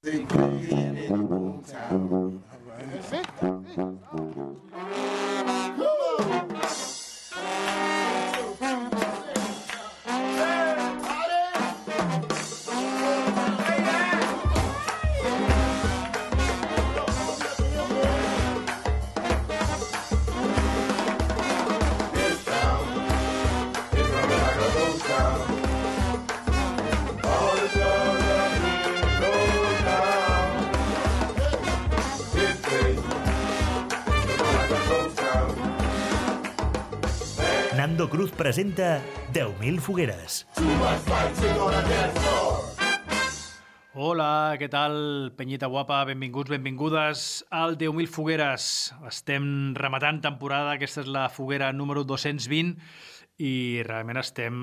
They play it in the old town. All right. That's it. That's it. Presenta 10.000 fogueres. Hola, què tal, penyita guapa? Benvinguts, benvingudes al 10.000 fogueres. Estem rematant temporada, aquesta és la foguera número 220 i realment estem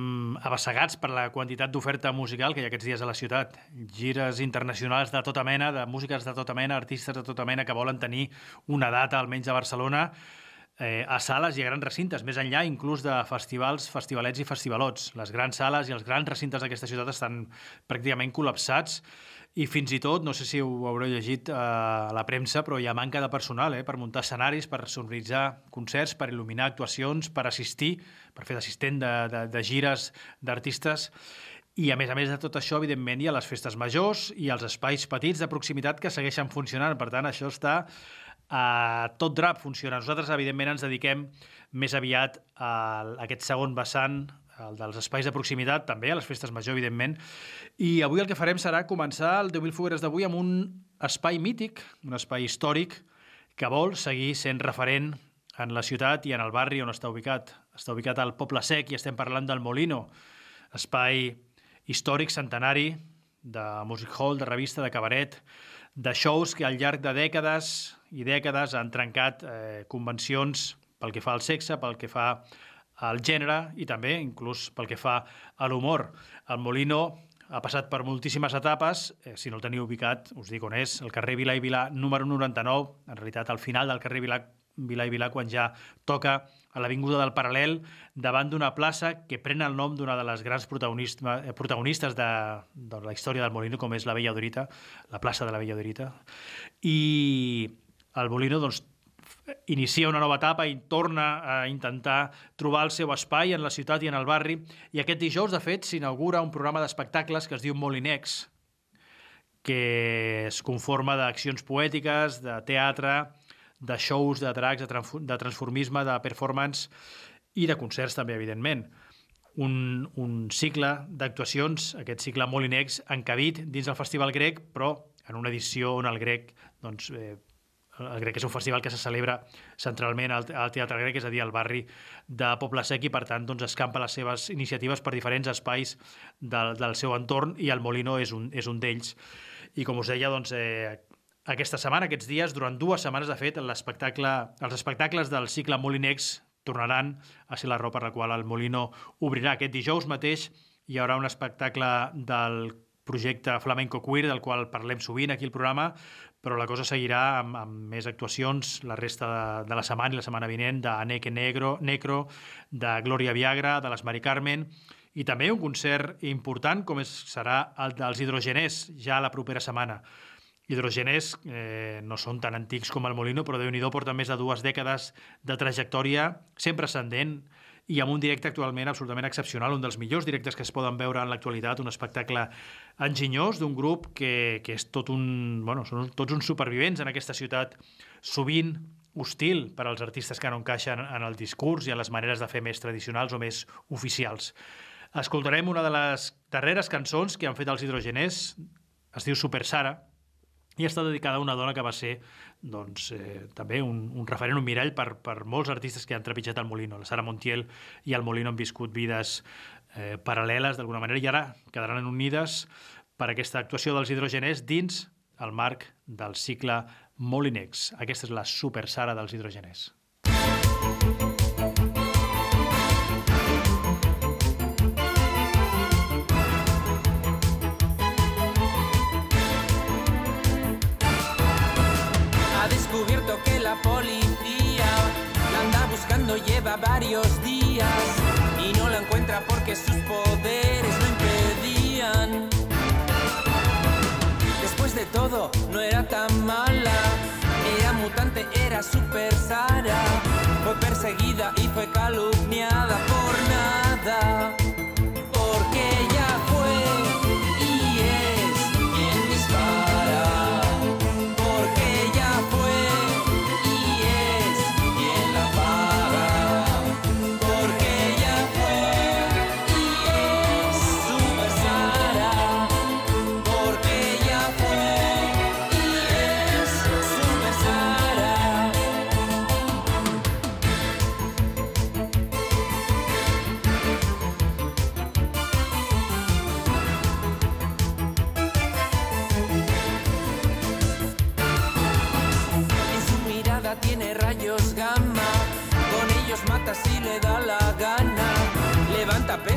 abassegats per la quantitat d'oferta musical que hi ha aquests dies a la ciutat. Gires internacionals de tota mena, de músiques de tota mena, artistes de tota mena que volen tenir una data almenys a Barcelona eh, a sales i a grans recintes, més enllà inclús de festivals, festivalets i festivalots. Les grans sales i els grans recintes d'aquesta ciutat estan pràcticament col·lapsats i fins i tot, no sé si ho haureu llegit eh, a la premsa, però hi ha manca de personal eh, per muntar escenaris, per sonoritzar concerts, per il·luminar actuacions, per assistir, per fer d'assistent de, de, de gires d'artistes. I a més a més de tot això, evidentment, hi ha les festes majors i els espais petits de proximitat que segueixen funcionant. Per tant, això està a tot drap funciona. Nosaltres, evidentment, ens dediquem més aviat a aquest segon vessant, el dels espais de proximitat, també a les festes major, evidentment. I avui el que farem serà començar el 10.000 fogueres d'avui amb un espai mític, un espai històric, que vol seguir sent referent en la ciutat i en el barri on està ubicat. Està ubicat al Poble Sec i estem parlant del Molino, espai històric centenari de music hall, de revista, de cabaret, de shows que al llarg de dècades i dècades han trencat eh, convencions pel que fa al sexe, pel que fa al gènere i també inclús pel que fa a l'humor. El Molino ha passat per moltíssimes etapes, eh, si no el teniu ubicat, us dic on és, el carrer Vilà i Vilà número 99, en realitat al final del carrer Vilà, Vilà i Vilà quan ja toca a l'Avinguda del Paral·lel, davant d'una plaça que pren el nom d'una de les grans eh, protagonistes de, de la història del Molino, com és la Vella Dorita, la plaça de la Vella Dorita. I el Molino doncs, inicia una nova etapa i torna a intentar trobar el seu espai en la ciutat i en el barri. I aquest dijous, de fet, s'inaugura un programa d'espectacles que es diu Molinex, que es conforma d'accions poètiques, de teatre, de shows, de dracs, de, transformisme, de performance i de concerts també, evidentment. Un, un cicle d'actuacions, aquest cicle molt inex, encabit dins del Festival Grec, però en una edició on el grec, doncs, eh, el grec és un festival que se celebra centralment al, al Teatre Grec, és a dir, al barri de Poble Sec i, per tant, doncs, escampa les seves iniciatives per diferents espais del, del seu entorn i el Molino és un, és un d'ells. I, com us deia, doncs, eh, aquesta setmana, aquests dies, durant dues setmanes, de fet, l'espectacle, els espectacles del cicle Molinex tornaran a ser la raó per la qual el Molino obrirà. Aquest dijous mateix hi haurà un espectacle del projecte Flamenco Queer, del qual parlem sovint aquí al programa, però la cosa seguirà amb, amb més actuacions la resta de, de la setmana i la setmana vinent d'Aneke Negro, Necro, de Gloria Viagra, de les Mari Carmen, i també un concert important com és, serà el dels hidrogeners ja la propera setmana. Hidrogeners eh, no són tan antics com el Molino, però déu nhi porten més de dues dècades de trajectòria sempre ascendent i amb un directe actualment absolutament excepcional, un dels millors directes que es poden veure en l'actualitat, un espectacle enginyós d'un grup que, que és tot un... Bueno, són tots uns supervivents en aquesta ciutat, sovint hostil per als artistes que no encaixen en el discurs i en les maneres de fer més tradicionals o més oficials. Escoltarem una de les darreres cançons que han fet els hidrogeners, es diu Super Sara, i està dedicada a una dona que va ser doncs, eh, també un, un referent, un mirall per, per molts artistes que han trepitjat el Molino. La Sara Montiel i el Molino han viscut vides eh, paral·leles d'alguna manera i ara quedaran unides per aquesta actuació dels hidrogeners dins el marc del cicle Molinex. Aquesta és la super Sara dels hidrogeners. Música varios días y no la encuentra porque sus poderes lo impedían. Después de todo, no era tan mala. Era mutante, era super Sara. Fue perseguida y fue calumniada por nada.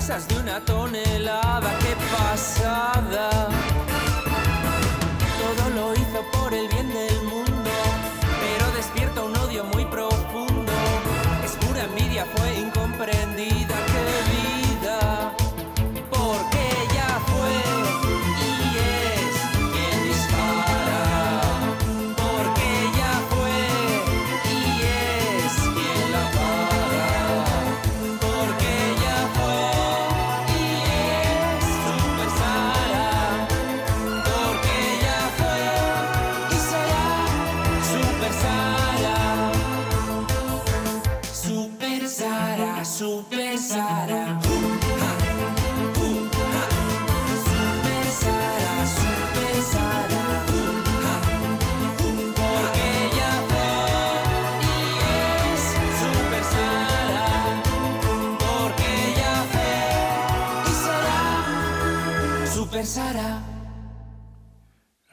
De una tonelada, qué pasada. Todo lo hizo por el bien del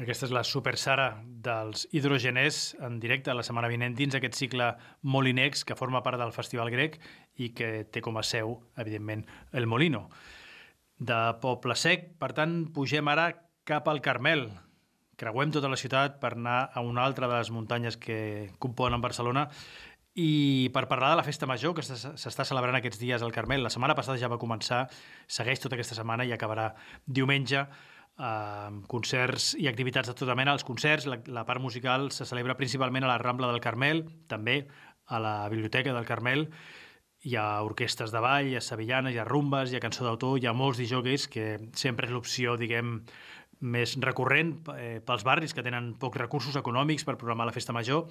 Aquesta és la Super Sara dels Hidrogeners en directe la setmana vinent dins aquest cicle Molinex que forma part del Festival Grec i que té com a seu, evidentment, el Molino. De Poble Sec, per tant, pugem ara cap al Carmel. Creuem tota la ciutat per anar a una altra de les muntanyes que componen Barcelona i per parlar de la festa major que s'es- s'està celebrant aquests dies al Carmel. La setmana passada ja va començar, segueix tota aquesta setmana i acabarà diumenge amb concerts i activitats de tota mena. Els concerts, la, la part musical, se celebra principalment a la Rambla del Carmel, també a la Biblioteca del Carmel. Hi ha orquestres de ball, hi ha sevillanes, hi ha rumbes, hi ha cançó d'autor, hi ha molts disjòqueis que sempre és l'opció, diguem, més recurrent eh, pels barris que tenen pocs recursos econòmics per programar la festa major,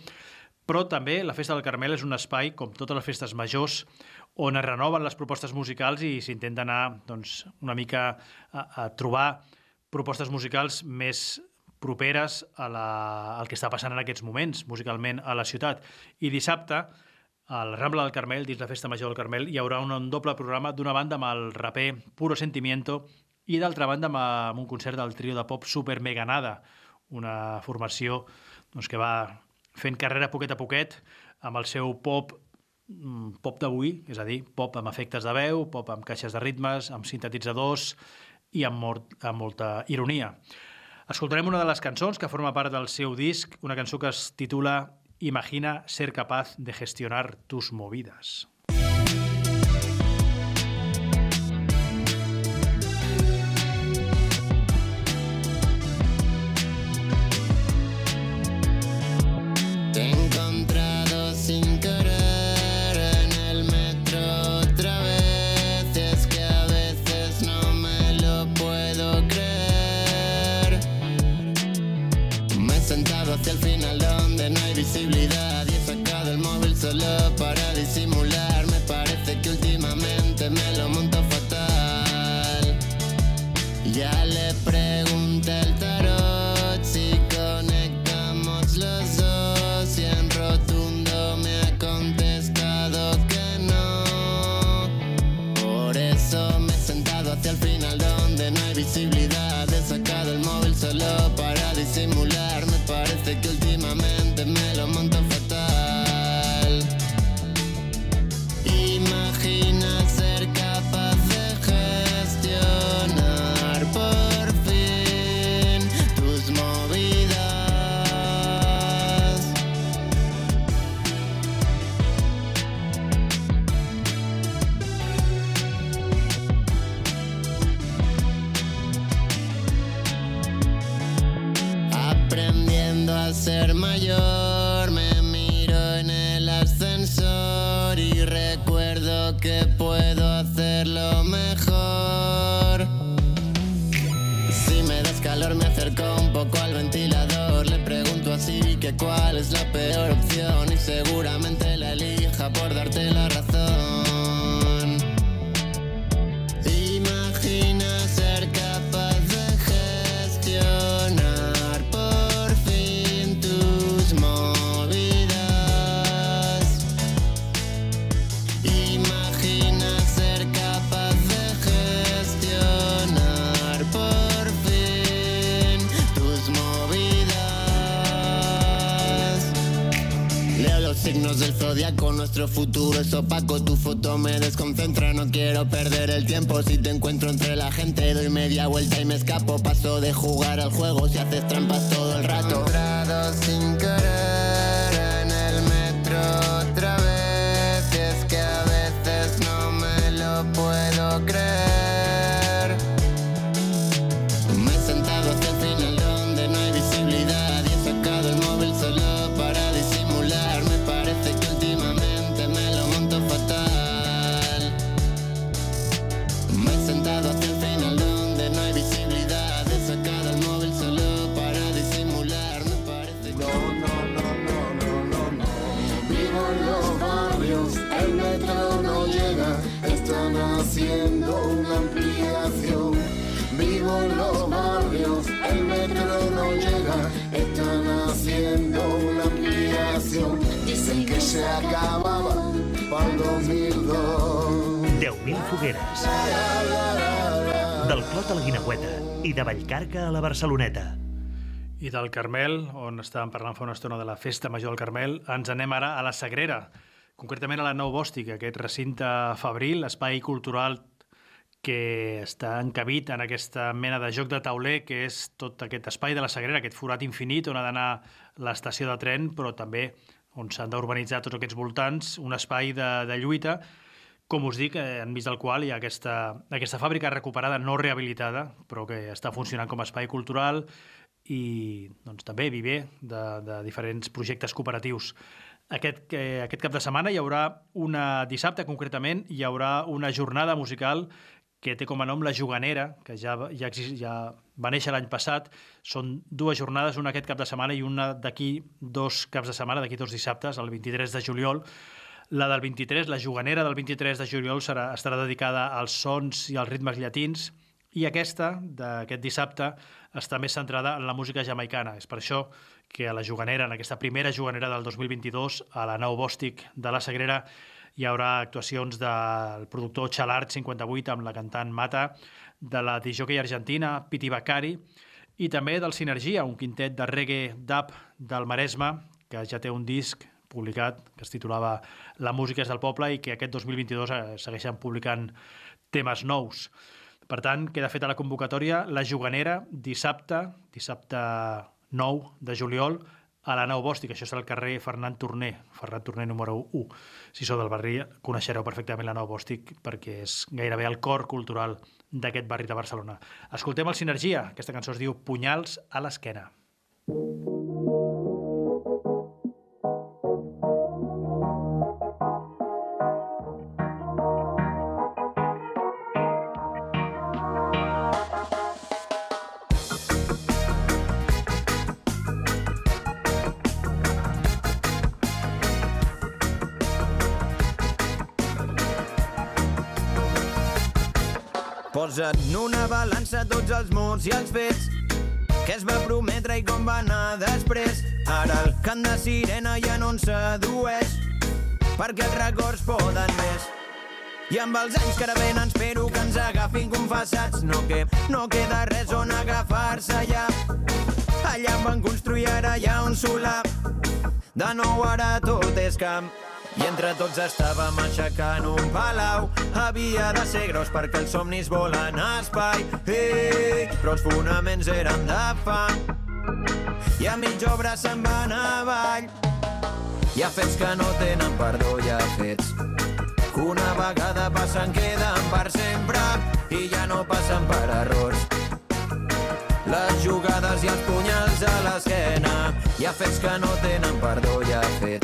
però també la Festa del Carmel és un espai, com totes les festes majors, on es renoven les propostes musicals i s'intenta anar doncs, una mica a, a trobar propostes musicals més properes a la, al que està passant en aquests moments musicalment a la ciutat. I dissabte, a la Rambla del Carmel, dins la Festa Major del Carmel, hi haurà un, doble programa d'una banda amb el raper Puro Sentimiento i d'altra banda amb, un concert del trio de pop Super Mega Nada, una formació doncs, que va fent carrera poquet a poquet amb el seu pop mm, pop d'avui, és a dir, pop amb efectes de veu, pop amb caixes de ritmes, amb sintetitzadors i amb, mort, amb molta ironia. Escoltarem una de les cançons que forma part del seu disc, una cançó que es titula Imagina ser capaz de gestionar tus movidas. recibir nuestro futuro es opaco. Tu foto me desconcentra, no quiero perder el tiempo. Si te encuentro entre la gente, doy media vuelta y me escapo. Paso de jugar al juego si haces trampas todo el rato. Barceloneta. I del Carmel, on estàvem parlant fa una estona de la Festa Major del Carmel, ens anem ara a la Sagrera, concretament a la Nou Bòstic, aquest recinte fabril, espai cultural que està encabit en aquesta mena de joc de tauler que és tot aquest espai de la Sagrera, aquest forat infinit on ha d'anar l'estació de tren, però també on s'han d'urbanitzar tots aquests voltants, un espai de, de lluita com us dic, eh, enmig del qual hi ha aquesta, aquesta fàbrica recuperada, no rehabilitada, però que està funcionant com a espai cultural i doncs, també viver de, de diferents projectes cooperatius. Aquest, eh, aquest cap de setmana hi haurà una, dissabte concretament, hi haurà una jornada musical que té com a nom La Juganera, que ja, ja, exist, ja va néixer l'any passat. Són dues jornades, una aquest cap de setmana i una d'aquí dos caps de setmana, d'aquí dos dissabtes, el 23 de juliol. La del 23, la juganera del 23 de juliol, serà, estarà dedicada als sons i als ritmes llatins i aquesta, d'aquest dissabte, està més centrada en la música jamaicana. És per això que a la juganera, en aquesta primera juganera del 2022, a la Nou Bòstic de la Sagrera, hi haurà actuacions del productor Chalart 58 amb la cantant Mata, de la disjockey argentina Piti Bacari i també del Sinergia, un quintet de reggae dub del Maresme, que ja té un disc publicat que es titulava La música és del poble i que aquest 2022 eh, segueixen publicant temes nous. Per tant, queda feta la convocatòria La Juganera, dissabte, dissabte 9 de juliol, a la Nou Bòstic. Això és al carrer Fernand Torner, Ferran Torner número 1. Si sou del barri, coneixereu perfectament la Nou Bòstic perquè és gairebé el cor cultural d'aquest barri de Barcelona. Escoltem el Sinergia. Aquesta cançó es diu Punyals a l'esquena. Posa't en una balança tots els mots i els fets que es va prometre i com va anar després. Ara el cant de sirena ja no ens sedueix perquè els records poden més. I amb els anys que ara venen espero que ens agafin confessats No que no queda res on agafar-se ja Allà van construir ara ha un solar De nou ara tot és camp entre tots estàvem aixecant un palau. Havia de ser gros perquè els somnis volen espai. Ei, però els fonaments eren de fang I a mitja obra se'n van avall. Hi ha fets que no tenen perdó, hi ha fets que una vegada passen queden per sempre i ja no passen per errors. Les jugades i els punyals a l'esquena. Hi ha fets que no tenen perdó, hi ha fets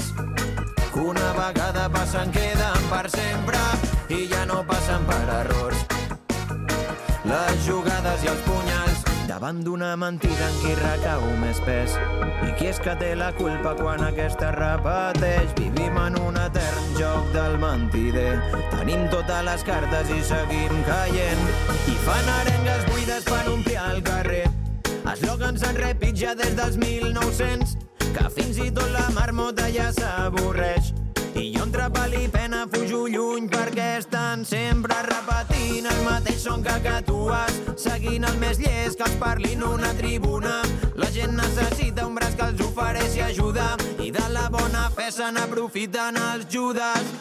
passen queden per sempre i ja no passen per errors. Les jugades i els punyals davant d'una mentida en qui recau més pes. I qui és que té la culpa quan aquesta es repeteix? Vivim en un etern joc del mentider. Tenim totes les cartes i seguim caient. I fan arengues buides per omplir el carrer. Eslògans en repeat ja des dels 1900 que fins i tot la marmota ja s'avorreix. I jo entre pal i pena fujo lluny perquè estan sempre repetint el mateix son que catues, seguint el més llest que els parlin una tribuna. La gent necessita un braç que els ofereixi ajuda i de la bona fe se n'aprofiten els judes.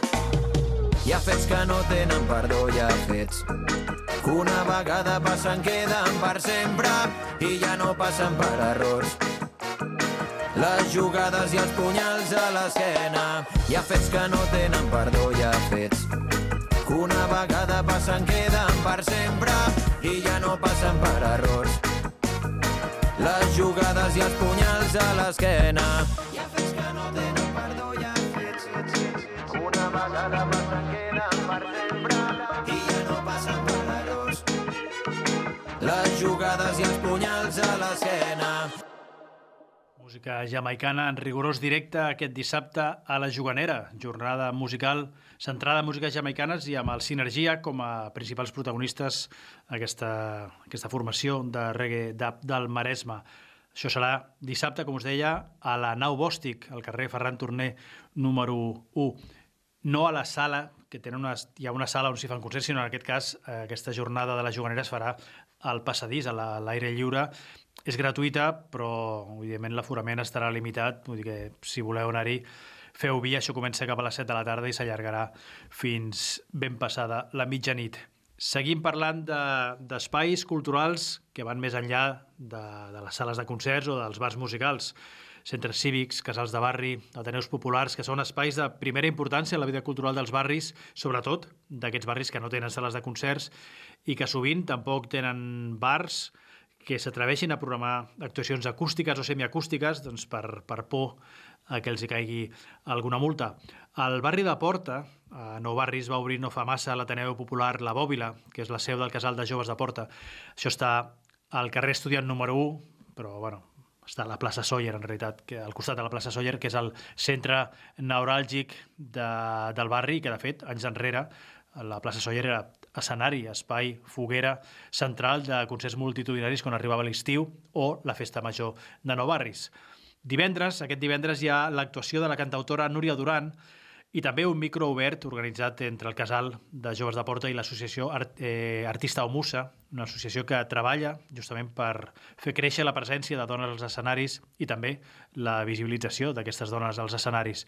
Hi ha fets que no tenen perdó, hi ha fets que una vegada passen queden per sempre i ja no passen per errors. Les jugades i els punyals a l'esquena hi ha fets que no tenen perdó, hi ha fets que una vegada passen queden per sempre i ja no passen per errors. Les jugades i els punyals a l'esquena hi ha fets que no tenen perdó, hi ha fets que una vegada passen queden per sempre i ja no passen per errors. Les jugades i els punyals a l'esquena Música jamaicana en rigorós directe aquest dissabte a la Juganera, jornada musical centrada en músiques jamaicanes i amb el Sinergia com a principals protagonistes aquesta, aquesta formació de reggae dub del Maresme. Això serà dissabte, com us deia, a la Nau Bòstic, al carrer Ferran Torner número 1. No a la sala, que tenen una, hi ha una sala on s'hi fan concerts, sinó en aquest cas eh, aquesta jornada de la Juganera es farà al passadís, a la- l'aire lliure, és gratuïta, però evidentment l'aforament estarà limitat, vull dir que si voleu anar-hi feu via, això comença cap a les 7 de la tarda i s'allargarà fins ben passada la mitjanit. Seguim parlant de- d'espais culturals que van més enllà de, de les sales de concerts o dels bars musicals centres cívics, casals de barri, ateneus populars, que són espais de primera importància en la vida cultural dels barris, sobretot d'aquests barris que no tenen sales de concerts i que sovint tampoc tenen bars que s'atreveixin a programar actuacions acústiques o semiacústiques doncs per, per por a que els hi caigui alguna multa. Al barri de Porta, a Nou Barris, va obrir no fa massa l'Ateneu Popular La Bòbila, que és la seu del casal de joves de Porta. Això està al carrer Estudiant número 1, però bueno, està a la plaça Sóller, en realitat, que al costat de la plaça Sóller, que és el centre neuràlgic de, del barri, que de fet, anys enrere, la plaça Sóller era escenari, espai, foguera central de concerts multitudinaris quan arribava l'estiu o la festa major de Nou Barris. Divendres, aquest divendres, hi ha l'actuació de la cantautora Núria Duran i també un micro obert organitzat entre el Casal de Joves de Porta i l'associació Art, eh, Artista o Musa, una associació que treballa justament per fer créixer la presència de dones als escenaris i també la visibilització d'aquestes dones als escenaris.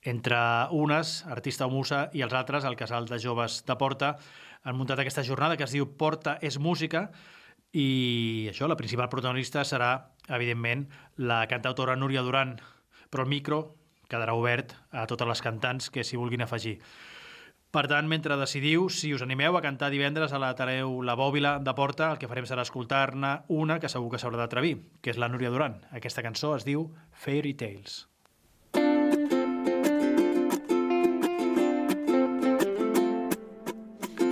Entre unes, Artista o Musa, i els altres, el Casal de Joves de Porta, han muntat aquesta jornada que es diu Porta és música i això, la principal protagonista serà, evidentment, la cantautora Núria Duran, però el micro quedarà obert a totes les cantants que s'hi vulguin afegir. Per tant, mentre decidiu si us animeu a cantar divendres a la Tareu La Bòbila de Porta, el que farem serà escoltar-ne una que segur que s'haurà d'atrevir, que és la Núria Duran. Aquesta cançó es diu Fairy Tales.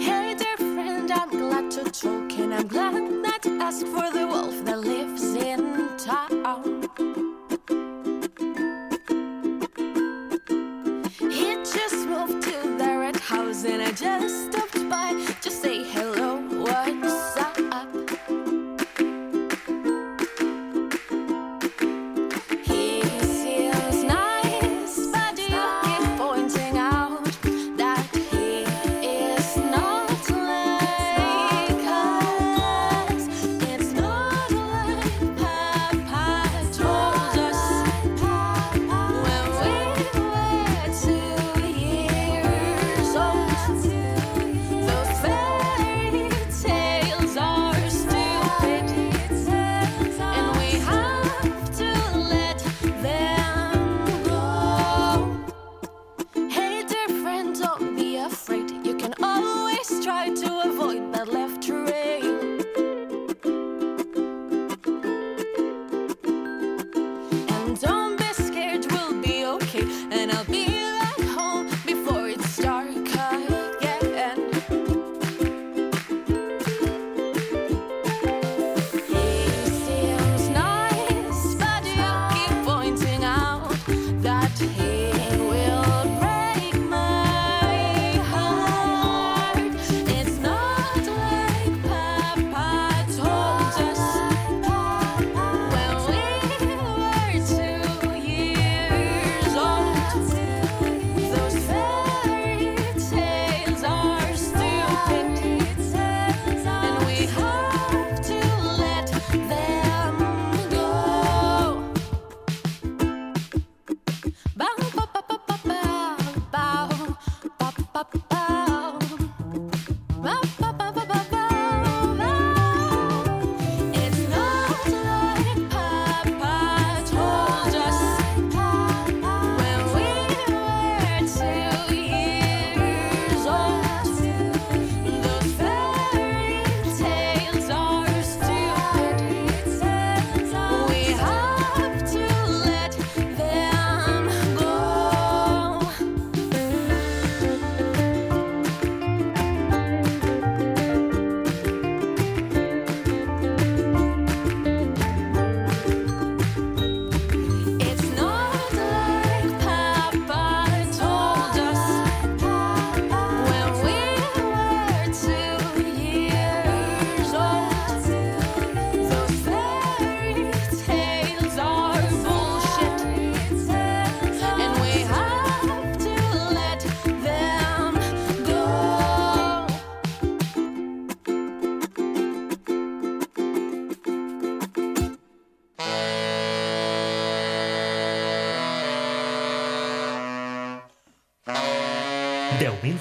Hey there, friend, I'm glad to talk, and I'm glad that asked for the wolf that lives in town.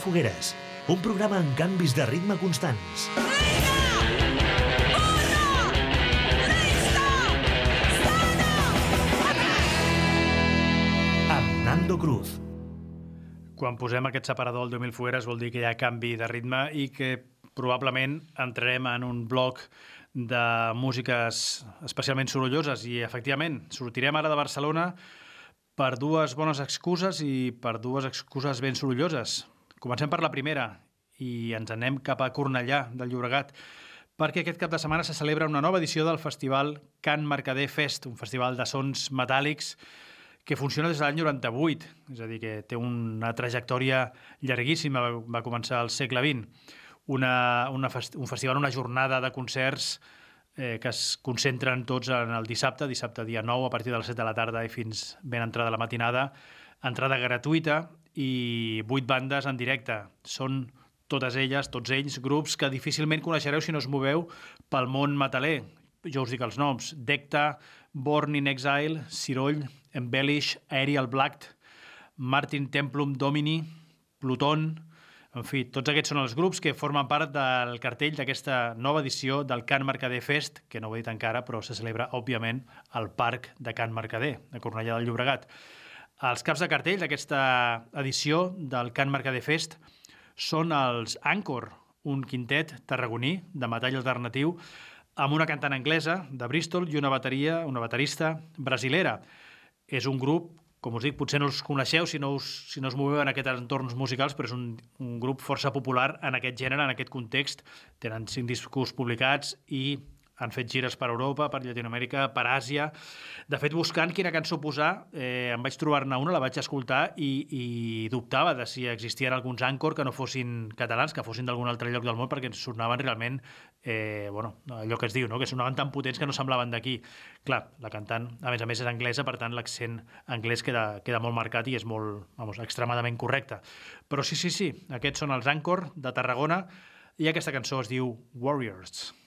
Fogueres, un programa amb canvis de ritme constants. Amb Nando Cruz. Quan posem aquest separador al 10.000 fogueres vol dir que hi ha canvi de ritme i que probablement entrarem en un bloc de músiques especialment sorolloses i efectivament sortirem ara de Barcelona per dues bones excuses i per dues excuses ben sorolloses. Comencem per la primera i ens anem cap a Cornellà del Llobregat perquè aquest cap de setmana se celebra una nova edició del festival Can Mercader Fest, un festival de sons metàl·lics que funciona des de l'any 98, és a dir, que té una trajectòria llarguíssima, va- començar al segle XX. Una, una fest, un festival, una jornada de concerts eh, que es concentren tots en el dissabte, dissabte dia 9, a partir de les 7 de la tarda i fins ben entrada la matinada, entrada gratuïta i vuit bandes en directe. Són totes elles, tots ells, grups que difícilment coneixereu si no us moveu pel món metaler. Jo us dic els noms. Decta, Born in Exile, Ciroll, Embellish, Aerial Black, Martin Templum Domini, Pluton... En fi, tots aquests són els grups que formen part del cartell d'aquesta nova edició del Can Mercader Fest, que no ho he dit encara, però se celebra, òbviament, al Parc de Can Mercader, de Cornellà del Llobregat. Els caps de cartell d'aquesta edició del Can Mercader Fest són els Anchor, un quintet tarragoní de metall alternatiu amb una cantant anglesa de Bristol i una bateria, una baterista brasilera. És un grup, com us dic, potser no els coneixeu si no us, si no us moveu en aquests entorns musicals, però és un, un grup força popular en aquest gènere, en aquest context. Tenen cinc discos publicats i han fet gires per Europa, per Llatinoamèrica, per Àsia. De fet, buscant quina cançó posar, eh, em vaig trobar-ne una, la vaig escoltar i, i dubtava de si existien alguns Anchor que no fossin catalans, que fossin d'algun altre lloc del món, perquè ens sonaven realment, eh, bueno, allò que es diu, no? que sonaven tan potents que no semblaven d'aquí. Clar, la cantant, a més a més, és anglesa, per tant, l'accent anglès queda, queda molt marcat i és molt, vamos, extremadament correcte. Però sí, sí, sí, aquests són els Anchor de Tarragona i aquesta cançó es diu Warriors. We've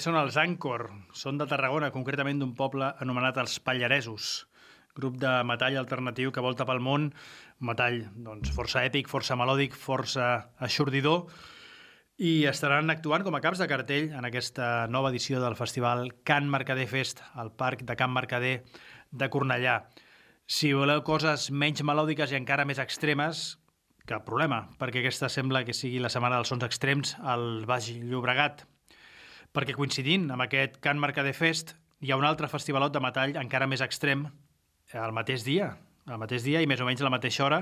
Aquests són els Anchor. Són de Tarragona, concretament d'un poble anomenat els Pallaresos. Grup de metall alternatiu que volta pel món. Metall doncs, força èpic, força melòdic, força aixordidor. I estaran actuant com a caps de cartell en aquesta nova edició del festival Can Mercader Fest, al Parc de Can Mercader de Cornellà. Si voleu coses menys melòdiques i encara més extremes, cap problema, perquè aquesta sembla que sigui la setmana dels sons extrems al Baix Llobregat. Perquè coincidint amb aquest Can Mercader Fest, hi ha un altre festivalot de metall encara més extrem al mateix dia, al mateix dia i més o menys a la mateixa hora,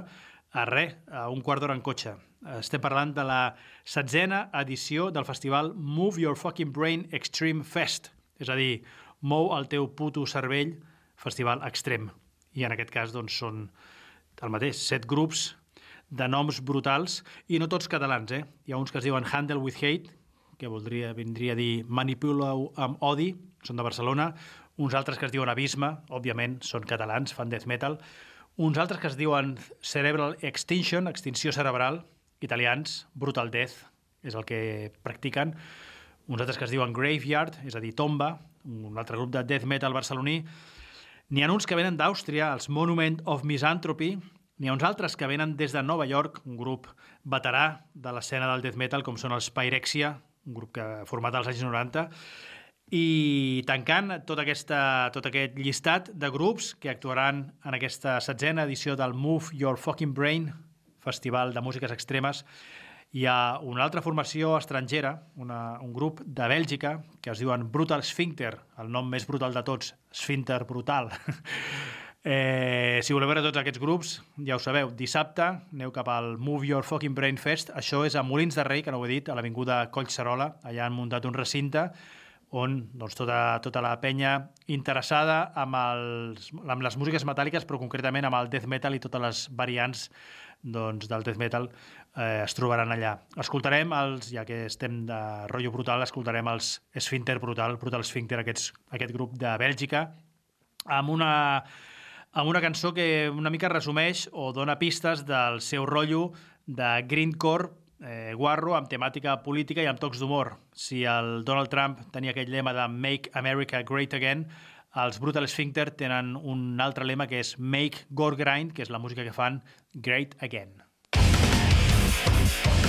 a res, a un quart d'hora en cotxe. Estem parlant de la setzena edició del festival Move Your Fucking Brain Extreme Fest, és a dir, mou el teu puto cervell festival extrem. I en aquest cas doncs, són el mateix, set grups de noms brutals i no tots catalans, eh? Hi ha uns que es diuen Handle with Hate, que voldria, vindria a dir Manipuleu amb Odi, són de Barcelona, uns altres que es diuen Abisme, òbviament, són catalans, fan death metal, uns altres que es diuen Cerebral Extinction, extinció cerebral, italians, Brutal Death, és el que practiquen, uns altres que es diuen Graveyard, és a dir, Tomba, un altre grup de death metal barceloní, N'hi ha uns que venen d'Àustria, els Monument of Misanthropy, n'hi ha uns altres que venen des de Nova York, un grup veterà de l'escena del death metal, com són els Pyrexia, un grup que format als anys 90, i tancant tot, aquesta, tot aquest llistat de grups que actuaran en aquesta setzena edició del Move Your Fucking Brain, festival de músiques extremes, hi ha una altra formació estrangera, una, un grup de Bèlgica, que es diuen Brutal Sphincter, el nom més brutal de tots, Sphincter Brutal. eh, si voleu veure tots aquests grups, ja ho sabeu, dissabte aneu cap al Move Your Fucking Brain Fest, això és a Molins de Rei, que no ho he dit, a l'avinguda Collserola, allà han muntat un recinte on doncs, tota, tota la penya interessada amb, els, amb les músiques metàl·liques, però concretament amb el death metal i totes les variants doncs, del death metal eh, es trobaran allà. Escoltarem els, ja que estem de rotllo brutal, escoltarem els Sphincter Brutal, Brutal Sphincter, aquests, aquest grup de Bèlgica, amb una, amb una cançó que una mica resumeix o dona pistes del seu rotllo de greencore eh, guarro amb temàtica política i amb tocs d'humor. Si el Donald Trump tenia aquell lema de Make America Great Again, els Brutal Sphincter tenen un altre lema que és Make Gore Grind, que és la música que fan Great Again. Mil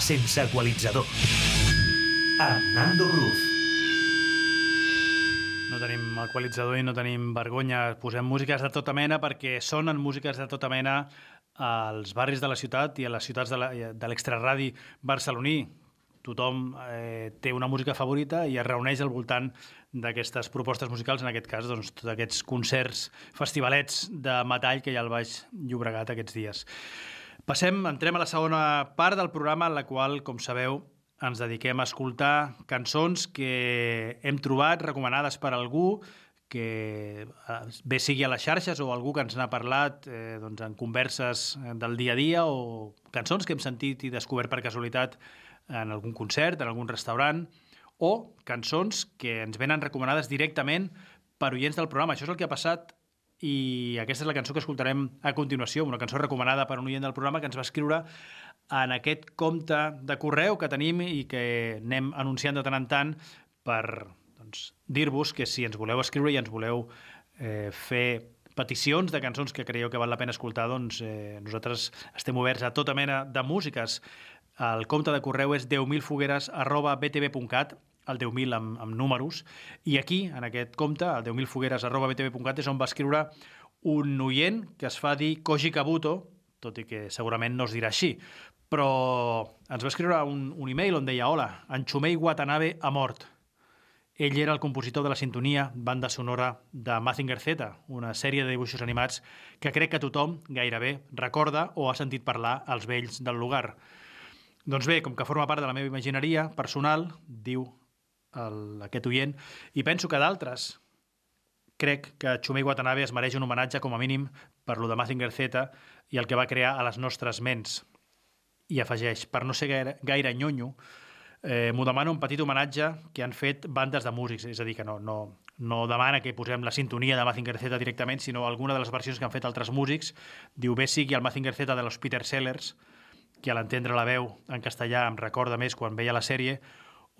sense equalitzador. Amb Nando Cruz. No tenim equalitzador i no tenim vergonya. Posem músiques de tota mena perquè sonen músiques de tota mena als barris de la ciutat i a les ciutats de l'extraradi barceloní. tothom eh, té una música favorita i es reuneix al voltant d'aquestes propostes musicals, en aquest cas, doncs, tots aquests concerts, festivalets de metall que hi ha al Baix Llobregat aquests dies. Passem, entrem a la segona part del programa, en la qual, com sabeu, ens dediquem a escoltar cançons que hem trobat recomanades per algú que eh, bé sigui a les xarxes o algú que ens n'ha parlat eh, doncs en converses del dia a dia o cançons que hem sentit i descobert per casualitat en algun concert, en algun restaurant, o cançons que ens venen recomanades directament per oients del programa. Això és el que ha passat i aquesta és la cançó que escoltarem a continuació, una cançó recomanada per un oient del programa que ens va escriure en aquest compte de correu que tenim i que anem anunciant de tant en tant per doncs, dir-vos que si ens voleu escriure i ens voleu eh, fer peticions de cançons que creieu que val la pena escoltar, doncs eh, nosaltres estem oberts a tota mena de músiques. El compte de correu és 10.000fogueres arroba btv.cat el 10.000 amb, amb números, i aquí, en aquest compte, el 10.000fogueres arroba btv.cat, és on va escriure un oient que es fa dir Koji Kabuto, tot i que segurament no es dirà així, però ens va escriure un, un e-mail on deia Hola, en Chumei Watanabe ha mort. Ell era el compositor de la sintonia banda sonora de Mazinger Z, una sèrie de dibuixos animats que crec que tothom gairebé recorda o ha sentit parlar als vells del lugar. Doncs bé, com que forma part de la meva imagineria personal, diu el, aquest oient, i penso que d'altres crec que Chumei Watanabe es mereix un homenatge com a mínim per lo de Mazinger Z i el que va crear a les nostres ments. I afegeix, per no ser gaire, gaire nyonyo, eh, m'ho demana un petit homenatge que han fet bandes de músics, és a dir, que no, no, no demana que posem la sintonia de Mazinger Z directament, sinó alguna de les versions que han fet altres músics. Diu, bé sigui el Mazinger Z de los Peter Sellers, que a l'entendre la veu en castellà em recorda més quan veia la sèrie,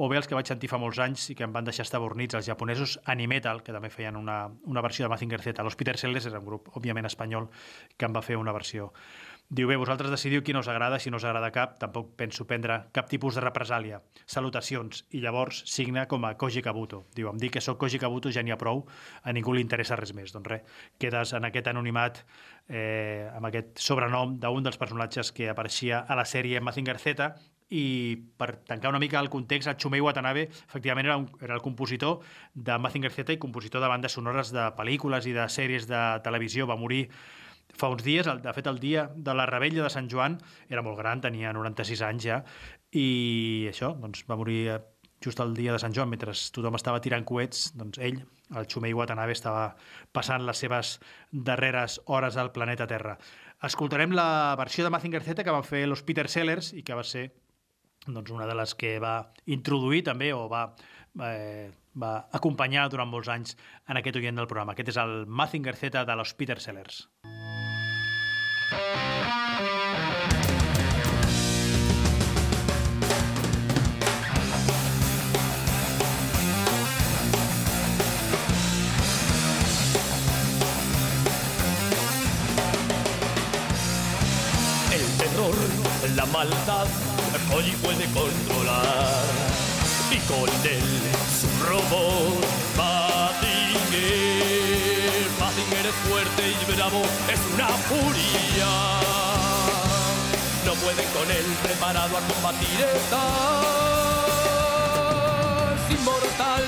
o bé els que vaig sentir fa molts anys i que em van deixar estabornits, els japonesos Animetal, que també feien una, una versió de Mazinger Z. Los Peter Sellers era un grup, òbviament, espanyol, que en va fer una versió. Diu, bé, vosaltres decidiu quina us agrada, si no us agrada cap, tampoc penso prendre cap tipus de represàlia. Salutacions. I llavors signa com a Koji Kabuto. Diu, em dic que sóc Koji Kabuto ja n'hi ha prou, a ningú li interessa res més. Doncs res, quedes en aquest anonimat, eh, amb aquest sobrenom d'un dels personatges que apareixia a la sèrie Mazinger Z, i per tancar una mica el context, el Chumei Watanabe efectivament era, un, era el compositor de Mazinger Z i compositor de bandes sonores de pel·lícules i de sèries de televisió. Va morir fa uns dies, de fet el dia de la rebella de Sant Joan, era molt gran, tenia 96 anys ja, i això, doncs va morir eh, just el dia de Sant Joan, mentre tothom estava tirant coets, doncs ell, el Chumei Watanabe, estava passant les seves darreres hores al planeta Terra. Escoltarem la versió de Mazinger Z que van fer los Peter Sellers i que va ser doncs, una de les que va introduir també o va, eh, va acompanyar durant molts anys en aquest oient del programa. Aquest és el Mazinger Z de los Peter Sellers. El terror, la maldad, Koji puede controlar. Y con él su robot, Mazinger. Mazinger es fuerte y bravo, es una furia. No pueden con él, preparado a combatir estás. Inmortal,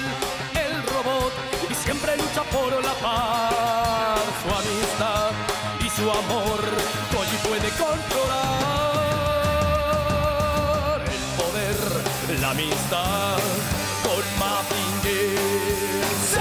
el robot, y siempre lucha por la paz, su amistad y su amor. Amistad con Mazinger. ¡Sí!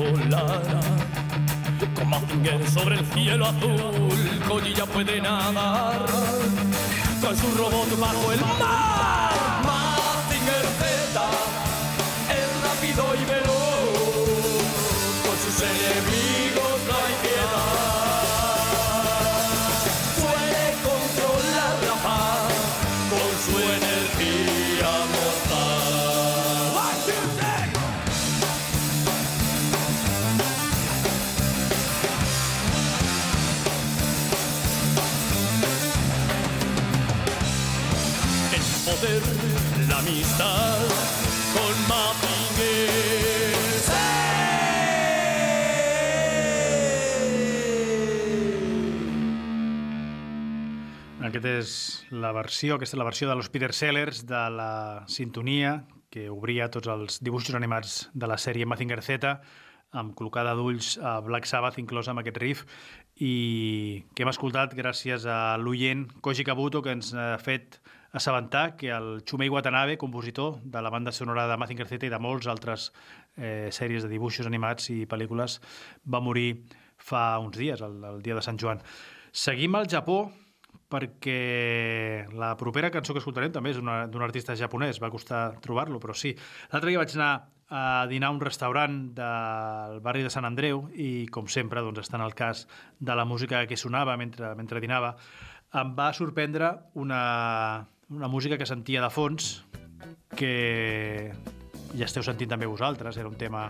Puede volar. Con Mazinger sobre el cielo azul, Collilla puede nadar. Con su robot bajo el mar. Mazinger Z es rápido y veloz. Aquest és la versió, aquesta és la versió de los Peter Sellers de la sintonia que obria tots els dibuixos animats de la sèrie Mazinger Z amb col·locada d'ulls a Black Sabbath inclòs amb aquest riff i que hem escoltat gràcies a l'oient Koji Kabuto que ens ha fet assabentar que el Chumei Watanabe, compositor de la banda sonora de Mazinger Z i de molts altres eh, sèries de dibuixos animats i pel·lícules, va morir fa uns dies, el, el dia de Sant Joan. Seguim al Japó perquè la propera cançó que escoltarem també és d'un artista japonès, va costar trobar-lo, però sí. L'altre dia vaig anar a dinar a un restaurant del barri de Sant Andreu i, com sempre, doncs, estant al cas de la música que sonava mentre, mentre dinava, em va sorprendre una, una música que sentia de fons que ja esteu sentint també vosaltres, era un tema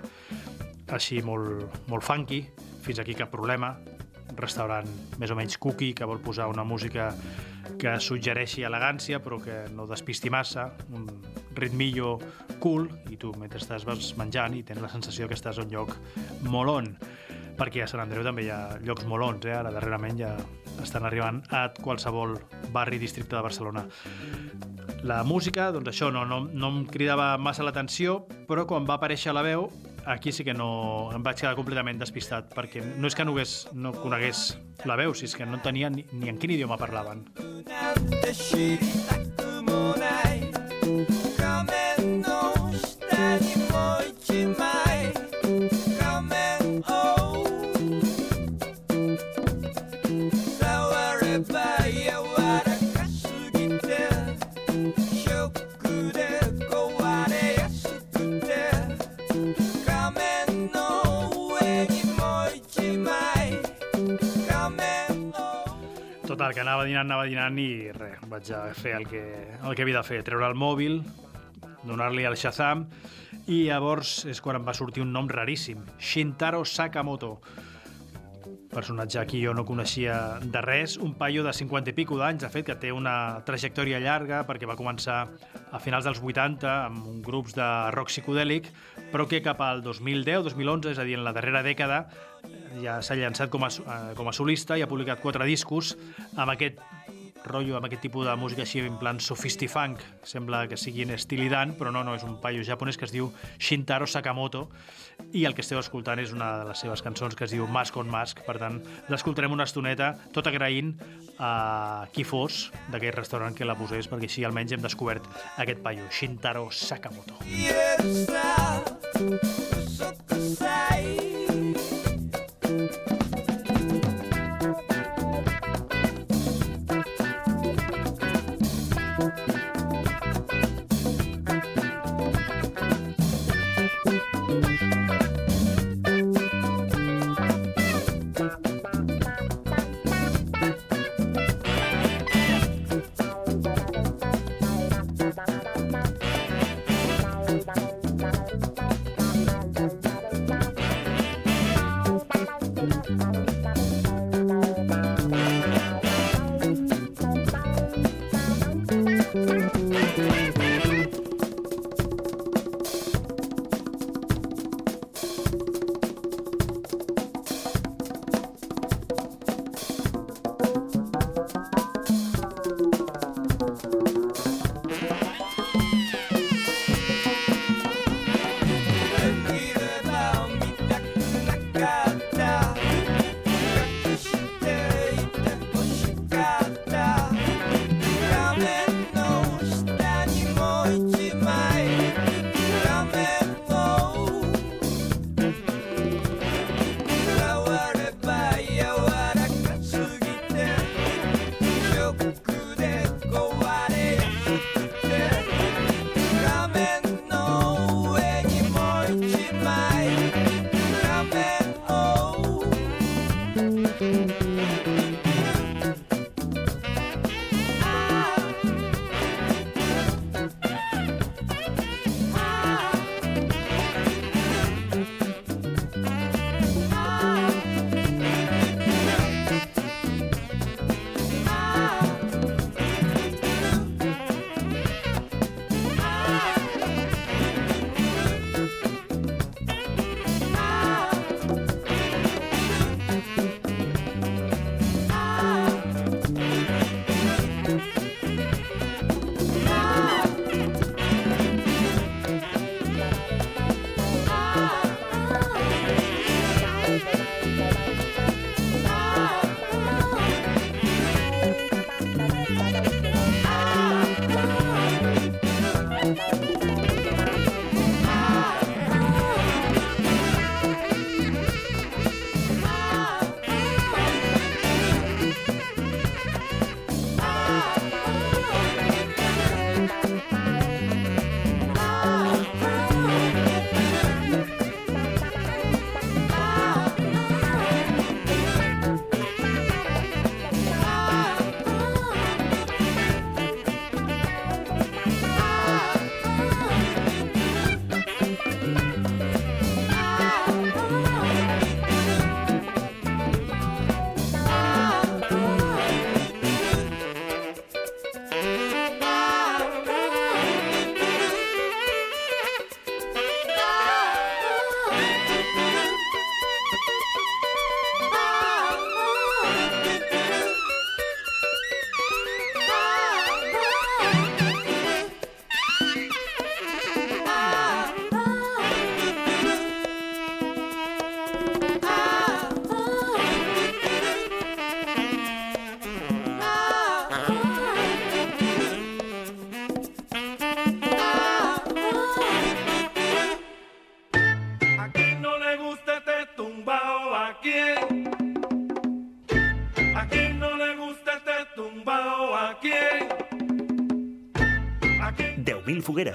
així molt, molt funky, fins aquí cap problema, restaurant més o menys cookie que vol posar una música que suggereixi elegància però que no despisti massa, un ritmillo cool i tu mentre estàs vas menjant i tens la sensació que estàs a un lloc molt on perquè a Sant Andreu també hi ha llocs molt ons, eh? ara darrerament ja estan arribant a qualsevol barri districte de Barcelona. La música, doncs això, no, no, no em cridava massa l'atenció, però quan va aparèixer la veu, aquí sí que no em vaig quedar completament despistat, perquè no és que no, hagués, no conegués la veu, si és que no tenia ni, ni en quin idioma parlaven. Total, que anava dinant, anava dinant i res, vaig a fer el que, el que havia de fer, treure el mòbil, donar-li al Shazam i llavors és quan em va sortir un nom raríssim, Shintaro Sakamoto, personatge aquí jo no coneixia de res, un paio de 50 i pico d'anys, de fet, que té una trajectòria llarga perquè va començar a finals dels 80 amb grups de rock psicodèlic, però que cap al 2010-2011, és a dir, en la darrera dècada, ja s'ha llançat com a, eh, com a solista i ha publicat quatre discos amb aquest rotllo, amb aquest tipus de música així en plan sofistifunk, sembla que sigui en estil Dan, però no, no, és un paio japonès que es diu Shintaro Sakamoto i el que esteu escoltant és una de les seves cançons que es diu Mask on Mask, per tant l'escoltarem una estoneta, tot agraint a qui fos d'aquest restaurant que la posés, perquè així almenys hem descobert aquest paio, Shintaro Sakamoto. 言 Shut the sound.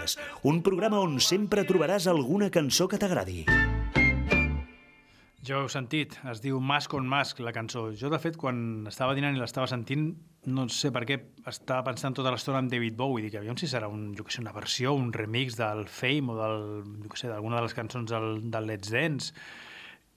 10.000 fogueres, un programa on sempre trobaràs alguna cançó que t'agradi. Ja ho heu sentit, es diu Mask on Mask, la cançó. Jo, de fet, quan estava dinant i l'estava sentint, no sé per què, estava pensant tota l'estona en David Bowie, dic, aviam si serà un, jo que sé, una versió, un remix del Fame o del, jo que sé, d'alguna de les cançons del, del Let's Dance,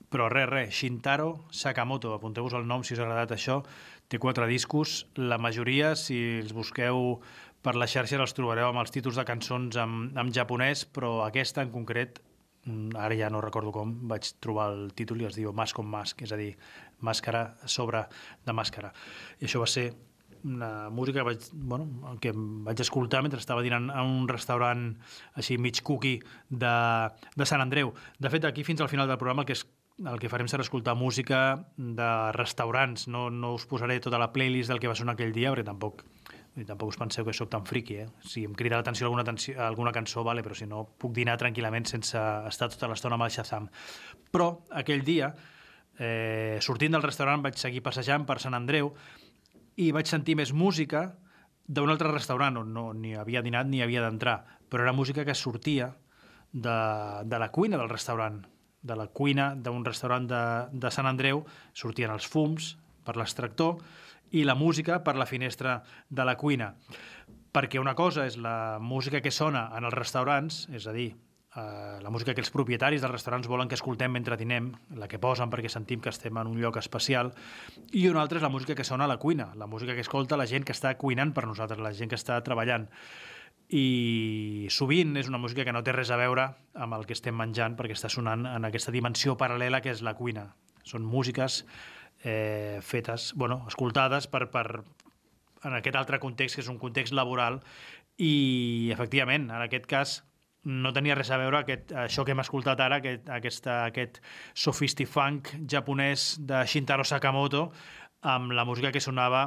però res, res, Shintaro Sakamoto, apunteu-vos el nom si us ha agradat això, té quatre discos, la majoria, si els busqueu per les xarxes, els trobareu amb els títols de cançons en, en japonès, però aquesta en concret, mm, ara ja no recordo com, vaig trobar el títol i es diu Mask on Mask, és a dir, màscara sobre de màscara. I això va ser una música que vaig, bueno, que vaig escoltar mentre estava dinant a un restaurant així mig cookie de, de Sant Andreu. De fet, aquí fins al final del programa el que, és, el que farem serà escoltar música de restaurants. No, no us posaré tota la playlist del que va sonar aquell dia, perquè tampoc i tampoc us penseu que sóc tan friqui, eh? Si em crida l'atenció alguna, atenció, alguna cançó, vale, però si no, puc dinar tranquil·lament sense estar tota l'estona amb el Shazam. Però aquell dia, eh, sortint del restaurant, vaig seguir passejant per Sant Andreu i vaig sentir més música d'un altre restaurant on no ni havia dinat ni havia d'entrar, però era música que sortia de, de la cuina del restaurant, de la cuina d'un restaurant de, de Sant Andreu, sortien els fums per l'extractor i la música per la finestra de la cuina. Perquè una cosa és la música que sona en els restaurants, és a dir, eh, la música que els propietaris dels restaurants volen que escoltem mentre dinem, la que posen perquè sentim que estem en un lloc especial, i una altra és la música que sona a la cuina, la música que escolta la gent que està cuinant per nosaltres, la gent que està treballant. I sovint és una música que no té res a veure amb el que estem menjant perquè està sonant en aquesta dimensió paral·lela que és la cuina. Són músiques eh, fetes, bueno, escoltades per, per, en aquest altre context, que és un context laboral, i efectivament, en aquest cas, no tenia res a veure aquest, això que hem escoltat ara, aquest, aquesta, aquest sophistifunk japonès de Shintaro Sakamoto, amb la música que sonava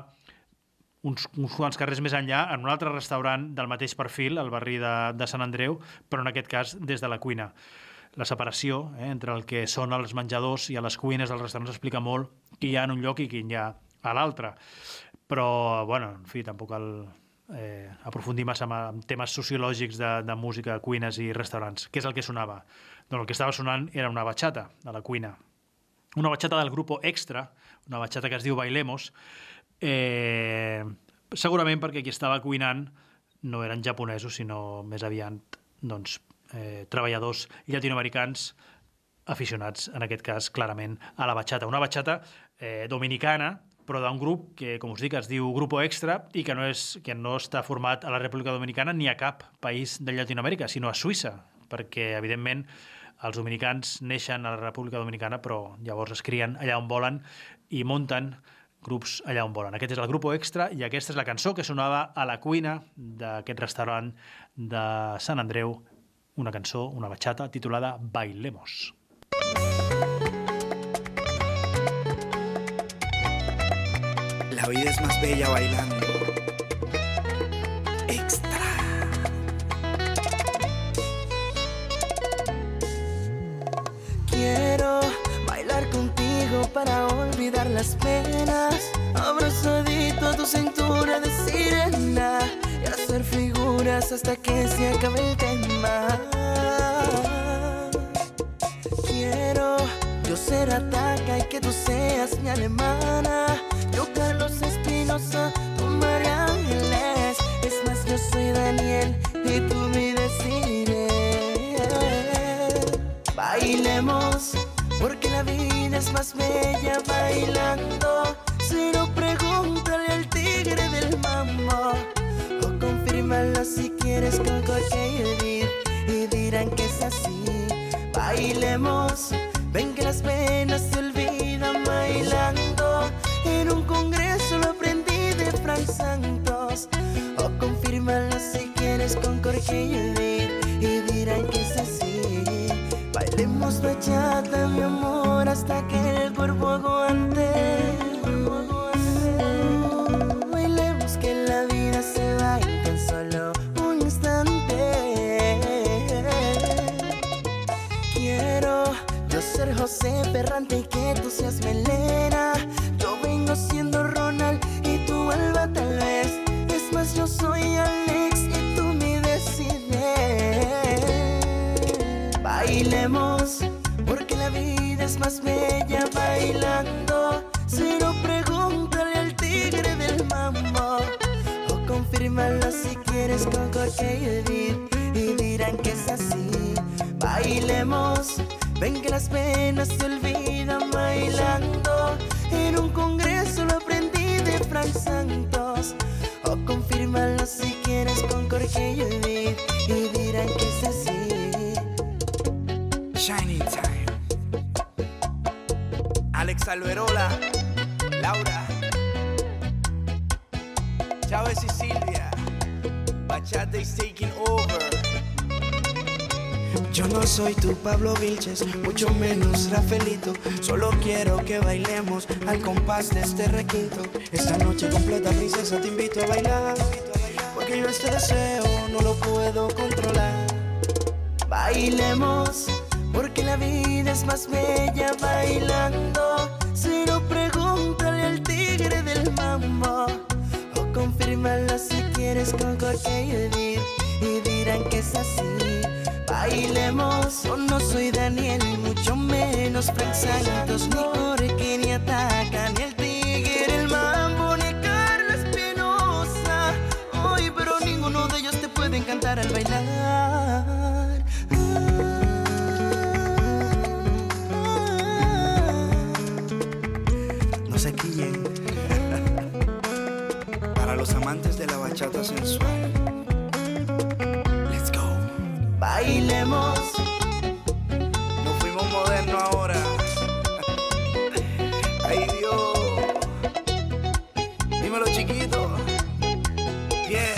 uns, uns quants carrers més enllà, en un altre restaurant del mateix perfil, al barri de, de Sant Andreu, però en aquest cas des de la cuina. La separació eh, entre el que són els menjadors i a les cuines dels restaurants explica molt qui hi ha en un lloc i qui hi ha a l'altre. Però, bueno, en fi, tampoc el, eh, aprofundir massa en temes sociològics de, de música, cuines i restaurants. Què és el que sonava? Doncs el que estava sonant era una batxata de la cuina. Una batxata del grup Extra, una batxata que es diu Bailemos, eh, segurament perquè qui estava cuinant no eren japonesos, sinó més aviat doncs, eh, treballadors llatinoamericans aficionats, en aquest cas, clarament, a la batxata. Una batxata eh, dominicana, però d'un grup que, com us dic, es diu Grupo Extra i que no, és, que no està format a la República Dominicana ni a cap país de Llatinoamèrica, sinó a Suïssa, perquè, evidentment, els dominicans neixen a la República Dominicana, però llavors es crien allà on volen i munten grups allà on volen. Aquest és el Grupo Extra i aquesta és la cançó que sonava a la cuina d'aquest restaurant de Sant Andreu, una cançó, una batxata titulada Bailemos. La vida es más bella bailando. Extra. Quiero bailar contigo para olvidar las penas. Abrazadito a tu cintura de sirena hacer figuras hasta que se acabe el tema. Quiero yo ser Ataca y que tú seas mi alemana. Yo Carlos Espinosa, tú María Ángeles. Es más, yo soy Daniel y tú mi Desiree. Bailemos, porque la vida es más bella bailando. Con Coche y dirán que es así. Bailemos, ven que las penas se olvidan bailando. En un congreso lo aprendí de Frank Santos. O confírmalo si quieres con Jorge y y dirán que es así. Bailemos bachata, mi amor, hasta que mucho menos Rafaelito. Solo quiero que bailemos al compás de este requinto. Esta noche completa, princesa, te invito a bailar. Porque yo este deseo no lo puedo controlar. Bailemos, porque la vida es más bella bailando. Si no, pregúntale al tigre del mambo. O confírmalo si quieres con. Y dirán que es así. Bailemos, yo no soy Daniel, ni mucho menos Frank Santos, ni Jorge, ni Ataca, ni el tigre, el mambo, ni Carlos Espinosa. Ay, pero ninguno de ellos te puede encantar al bailar. No se quillen. Para los amantes de la bachata sensual. Bailemos, Nos fuimos modernos ahora. Ay Dios. Dímelo chiquito. Yeah.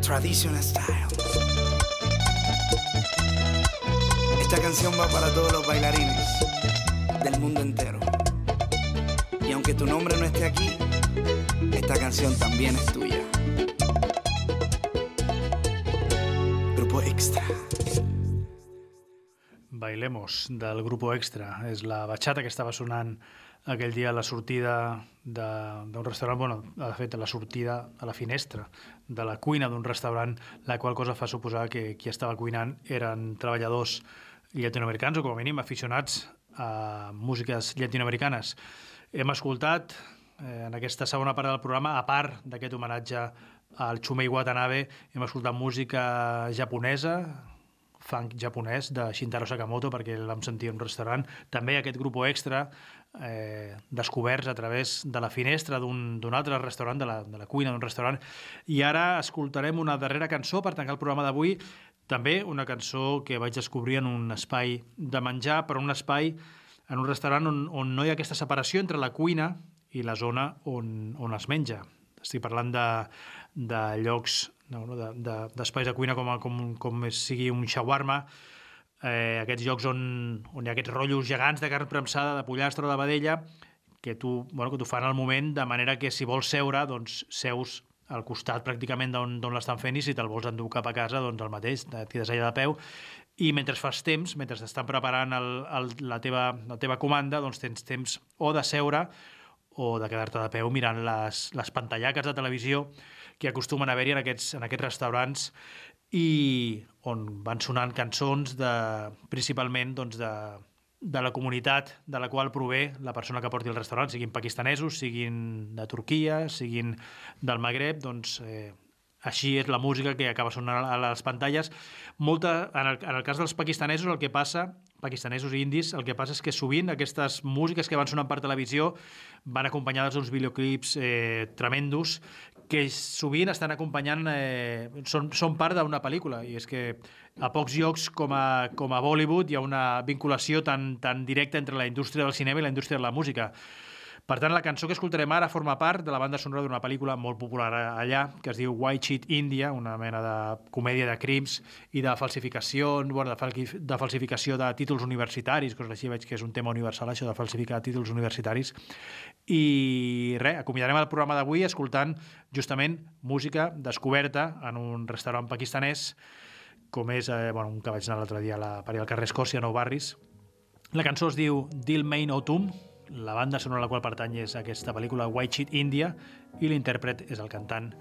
Traditional style. Esta canción va para todos los bailarines del mundo entero. Y aunque tu nombre no esté aquí, esta canción también es tuya. Bailemos, del Grupo Extra. És la batxata que estava sonant aquell dia a la sortida d'un restaurant, bueno, de fet, a la sortida a la finestra de la cuina d'un restaurant, la qual cosa fa suposar que qui estava cuinant eren treballadors llatinoamericans o com a mínim aficionats a músiques llatinoamericanes. Hem escoltat eh, en aquesta segona part del programa, a part d'aquest homenatge al Chumei Watanabe, hem escoltat música japonesa, funk japonès de Shintaro Sakamoto perquè el vam sentir en un restaurant. També aquest grup extra eh, descoberts a través de la finestra d'un altre restaurant, de la, de la cuina d'un restaurant. I ara escoltarem una darrera cançó per tancar el programa d'avui. També una cançó que vaig descobrir en un espai de menjar, però un espai en un restaurant on, on no hi ha aquesta separació entre la cuina i la zona on, on es menja. Estic parlant de, de llocs, no, d'espais de, d'espais de cuina com, com, com sigui un shawarma, eh, aquests llocs on, on hi ha aquests rotllos gegants de carn premsada, de pollastre o de vedella, que tu, bueno, que t'ho fan al moment, de manera que si vols seure, doncs seus al costat pràcticament d'on l'estan fent i si te'l vols endur cap a casa, doncs el mateix, et quedes allà de peu. I mentre fas temps, mentre t'estan preparant el, el, la, teva, la teva comanda, doncs tens temps o de seure o de quedar-te de peu mirant les, les pantallaques de televisió que acostumen a haver-hi en, aquests, en aquests restaurants i on van sonant cançons de, principalment doncs de, de la comunitat de la qual prové la persona que porti el restaurant, siguin pakistanesos, siguin de Turquia, siguin del Magreb, doncs eh, així és la música que acaba sonant a les pantalles. Molta, en, el, en el cas dels pakistanesos el que passa, pakistanesos i indis, el que passa és que sovint aquestes músiques que van sonant per televisió van acompanyades d'uns videoclips eh, tremendos que sovint estan acompanyant, eh, són, són part d'una pel·lícula, i és que a pocs llocs com a, com a Bollywood hi ha una vinculació tan, tan directa entre la indústria del cinema i la indústria de la música. Per tant, la cançó que escoltarem ara forma part de la banda sonora d'una pel·lícula molt popular allà, que es diu White Sheet India, una mena de comèdia de crims i de falsificació, bueno, de, falqui, de falsificació de títols universitaris, coses així, veig que és un tema universal, això de falsificar títols universitaris. I res, acomiadarem el programa d'avui escoltant justament música descoberta en un restaurant pakistanès, com és eh, bueno, un que vaig anar l'altre dia a la, per al carrer Escòcia, Nou Barris. La cançó es diu Dil Main Autumn, la banda sonora a la qual pertany és aquesta pel·lícula White Sheet India i l'intèrpret és el cantant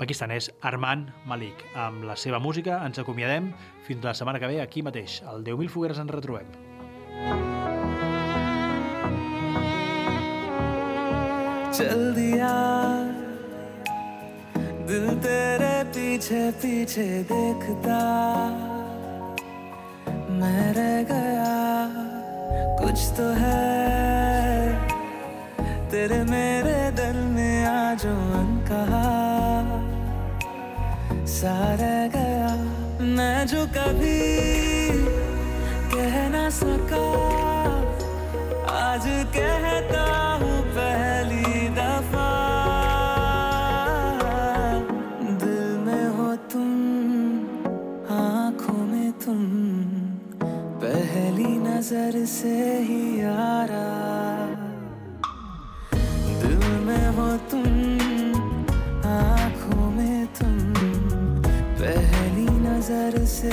pakistanès Arman Malik. Amb la seva música ens acomiadem fins la setmana que ve aquí mateix. Al 10.000 fogueres ens retrobem. चल दिया दिल तेरे पीछे पीछे देखता मैं रह गया कुछ तो है तेरे मेरे दिल में आज कहा सा रह गया मैं जो कभी कह ना सका। आज कहता हूँ पहली दफ़ा। दिल में हो तुम, आँखों में तुम, पहली नज़र से ही यारा दिल पहली नजर से